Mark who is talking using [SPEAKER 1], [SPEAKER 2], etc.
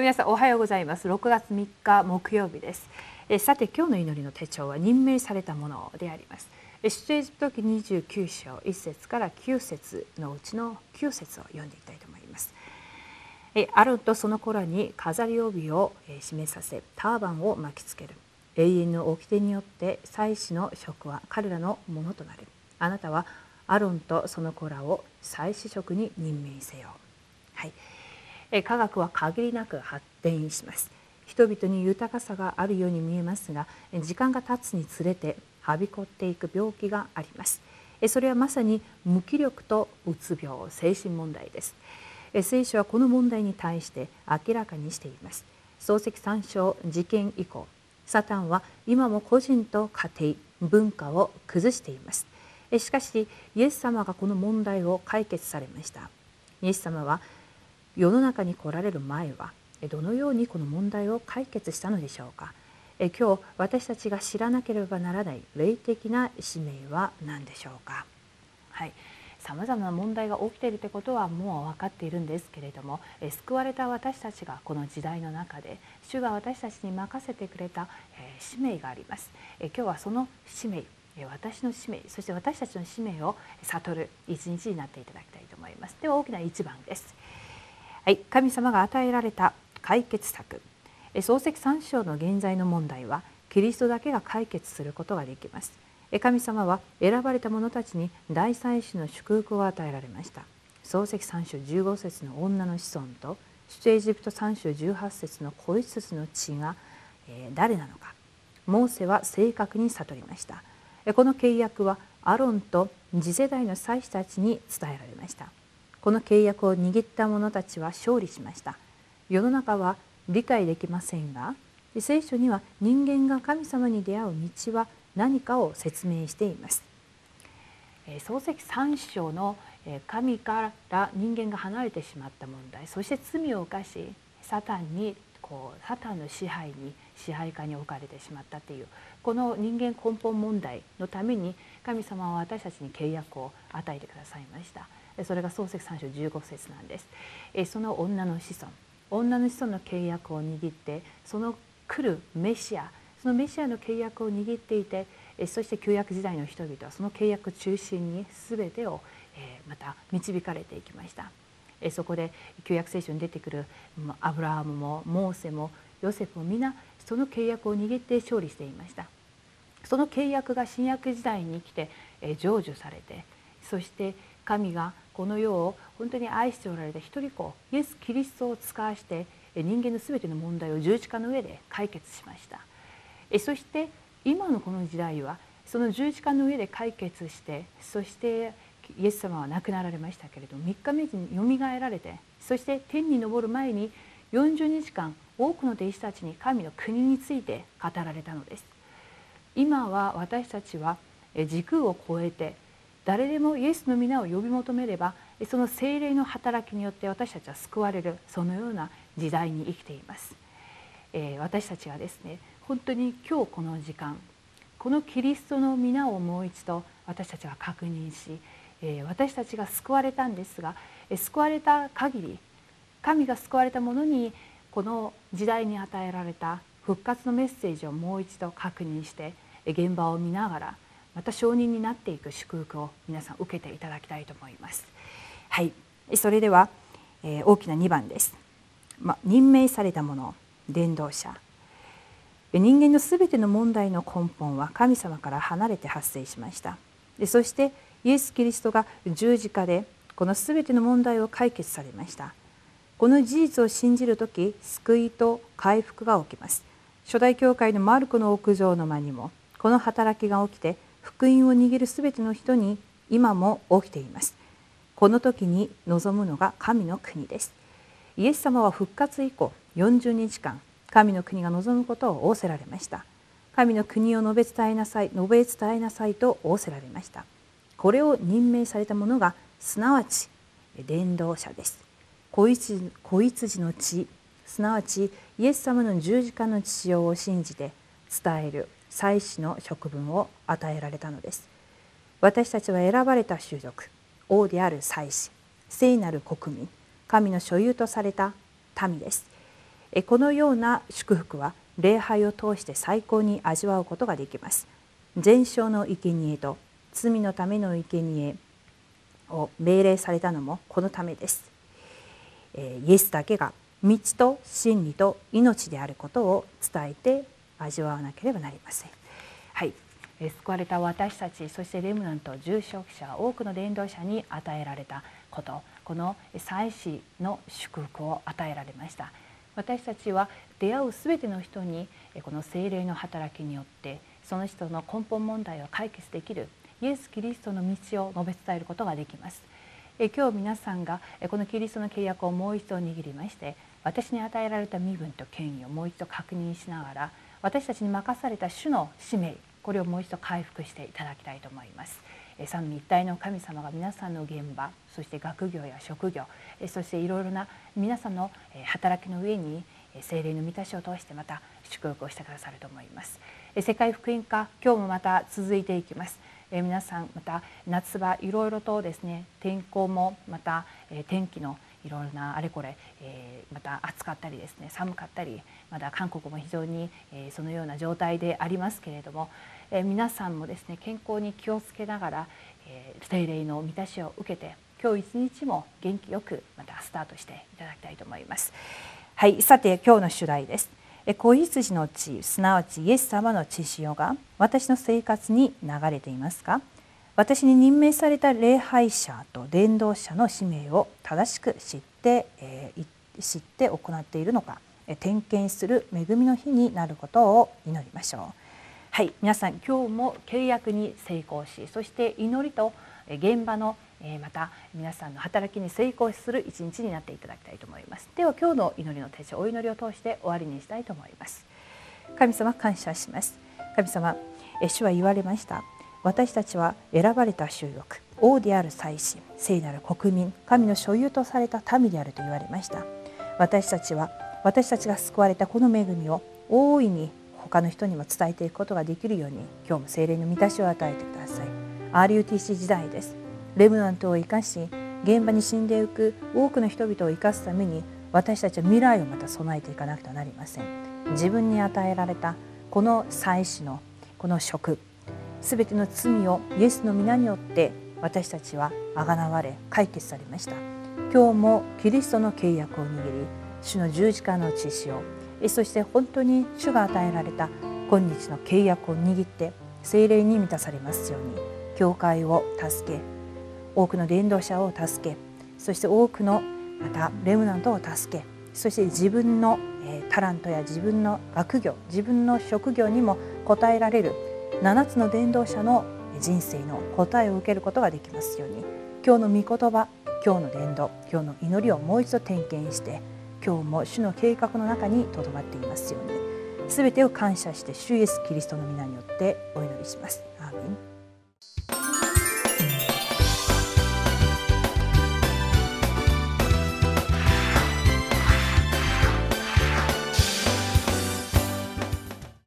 [SPEAKER 1] 皆さんおはようございます。6月3日木曜日です。えさて今日の祈りの手帳は任命されたものであります。出エジプト記29章1節から9節のうちの9節を読んでいきたいと思います。えアロンとその子らに飾り帯を締めさせターバンを巻きつける。永遠の掟によって祭司の職は彼らのものとなる。あなたはアロンとその子らを祭司職に任命せよ。はい。科学は限りなく発展します。人々に豊かさがあるように見えますが時間が経つにつれてはびこっていく病気があります。それはまさに無気力とうつ病精神問題です。聖書はこの問題に対して明らかにしています。漱石参照事件以降サタンは今も個人と家庭文化を崩しています。しかしイエス様がこの問題を解決されました。イエス様は世の中に来られる前はどのようにこの問題を解決したのでしょうか？今日私たちが知らなければならない霊的な使命は何でしょうか？はい。さまざまな問題が起きているということはもう分かっているんですけれども救われた私たちがこの時代の中で主が私たちに任せてくれた使命があります。今日はその使命私の使命そして私たちの使命を悟る一日になっていただきたいと思います。では大きな一番です。はい、神様が与えられた解決策。漱石三章の現在の問題はキリストだけが解決することができます。神様は選ばれた者たちに大祭司の祝福を与えられました。漱石三章15節の女の子孫と出エジプト三章18節の子羊の血が誰なのか。モーセは正確に悟りました。この契約はアロンと次世代の祭司たちに伝えられました。この契約を握った者たちは勝利しました世の中は理解できませんが聖書には人間が神様に出会う道は何かを説明しています漱石三章の神から人間が離れてしまった問題そして罪を犯しサタンにこうサタンの支配に支配下に置かれてしまったというこの人間根本問題のために神様は私たちに契約を与えてくださいました。それが漱石三章15節なんです。その女の子孫女の子孫の契約を握ってその来るメシアそのメシアの契約を握っていてそして旧約時代の人々はその契約中心に全てをまた導かれていきました。そこで旧約聖書に出てくるアブラハムもモーセもヨセフも皆その契約を握って勝利していました。その契約が新約時代に来て成就されてそして神がこの世を本当に愛しておられた一人子イエス・キリストを使わして人間の全ての問題を十字架の上で解決しました。そして今のこの時代はその十字架の上で解決してそしてイエス様は亡くなられましたけれど3日目によみがえられてそして天に昇る前に40日間多くの弟子たちに神の国について語られたのです。今は私たちは時空を超えて誰でもイエスの皆を呼び求めればその精霊の働きによって私たちは救われるそのような時代に生きています、えー、私たちはですね本当に今日この時間このキリストの皆をもう一度私たちは確認し、えー、私たちが救われたんですが、え、救われた限り神が救われた者にこの時代に与えられた復活のメッセージをもう一度確認して現場を見ながらまた承認になっていく祝福を皆さん受けていただきたいと思います。はい、それでは、えー、大きな2番です。ま、任命されたもの伝道者。人間のすべての問題の根本は神様から離れて発生しました。でそしてイエス・キリストが十字架でこのすべての問題を解決されました。この事実を信じる時救いと回復が起きます。初代教会のマルコの屋上の間にもこの働きが起きて福音を握るすべての人に今も起きています。この時に望むのが神の国です。イエス様は復活以降40日間神の国が望むことを仰せられました。神の国を述べ伝えなさい述べ伝えなさいと仰せられました。これを任命された者がすなわち伝道者です。子羊子羊の血すなわちイエス様の十字架の父親を信じて伝える祭司の職分を与えられたのです。私たちは選ばれた種族王である祭司聖なる国民神の所有とされた民です。このような祝福は礼拝を通して最高に味わうことができます。全焼の生贄と罪のための生贄を命令されたのもこのためです。イエスだけが道と真理と命であることを伝えて味わわなければなりません。はい。救われた私たちそしてレムナント重症者多くの伝道者に与えられたこと。この祭祀の祝福を与えられました。私たちは出会うすべての人にこの精霊の働きによってその人の根本問題を解決できるイエス・キリストの道を述べ伝えることができます。今日皆さんがこのキリストの契約をもう一度握りまして私に与えられた身分と権威をもう一度確認しながら私たちに任された主の使命これをもう一度回復していただきたいと思います。三位一体の神様が皆さんの現場そして学業や職業そしていろいろな皆さんの働きの上に精霊の満たしを通してまた祝福をしてくださると思います。世界福音化今日もまた続いていきます。皆さんまた夏場いろいろとですね天候もまた天気のいろいろなあれこれ、えー、また暑かったりですね寒かったりまだ韓国も非常に、えー、そのような状態でありますけれども、えー、皆さんもですね健康に気をつけながら、えー、精霊の満たしを受けて今日一日も元気よくまたスタートしていただきたいと思います。はいさて今日の主題です。子羊の血すなわちイエス様の血潮が私の生活に流れていますか？私に任命された礼拝者と伝道者の使命を正しく知って、えー、知って行っているのか点検する恵みの日になることを祈りましょう。はい皆さん今日も契約に成功しそして祈りと現場のまた皆さんの働きに成功する一日になっていただきたいと思います。では今日の祈りの手帳お祈りを通して終わりにしたいと思います。神様感謝します。神様主は言われました。私たちは選ばれた収録王である祭司聖なる国民神の所有とされた民であると言われました。私たちは私たちが救われたこの恵みを大いに他の人にも伝えていくことができるように今日も精霊の満たしを与えてください。RUTC 時代です。レムナントを生かし現場に死んでいく多くの人々を生かすために私たちは未来をまた備えていかなくてはなりません。自分に与えられたこの祭祀のこの職すべての罪をイエスの皆によって私たちはあがなわれ解決されました。今日もキリストの契約を握り主の十字架の血潮そして本当に主が与えられた今日の契約を握って精霊に満たされますように教会を助け多くの伝道者を助けそして多くのまたレムナントを助けそして自分のタラントや自分の学業自分の職業にも応えられる7つの伝道者の人生の答えを受けることができますように今日の御言葉今日の伝道今日の祈りをもう一度点検して今日も主の計画の中にとどまっていますように全てを感謝して主イエスキリストの皆によってお祈りします。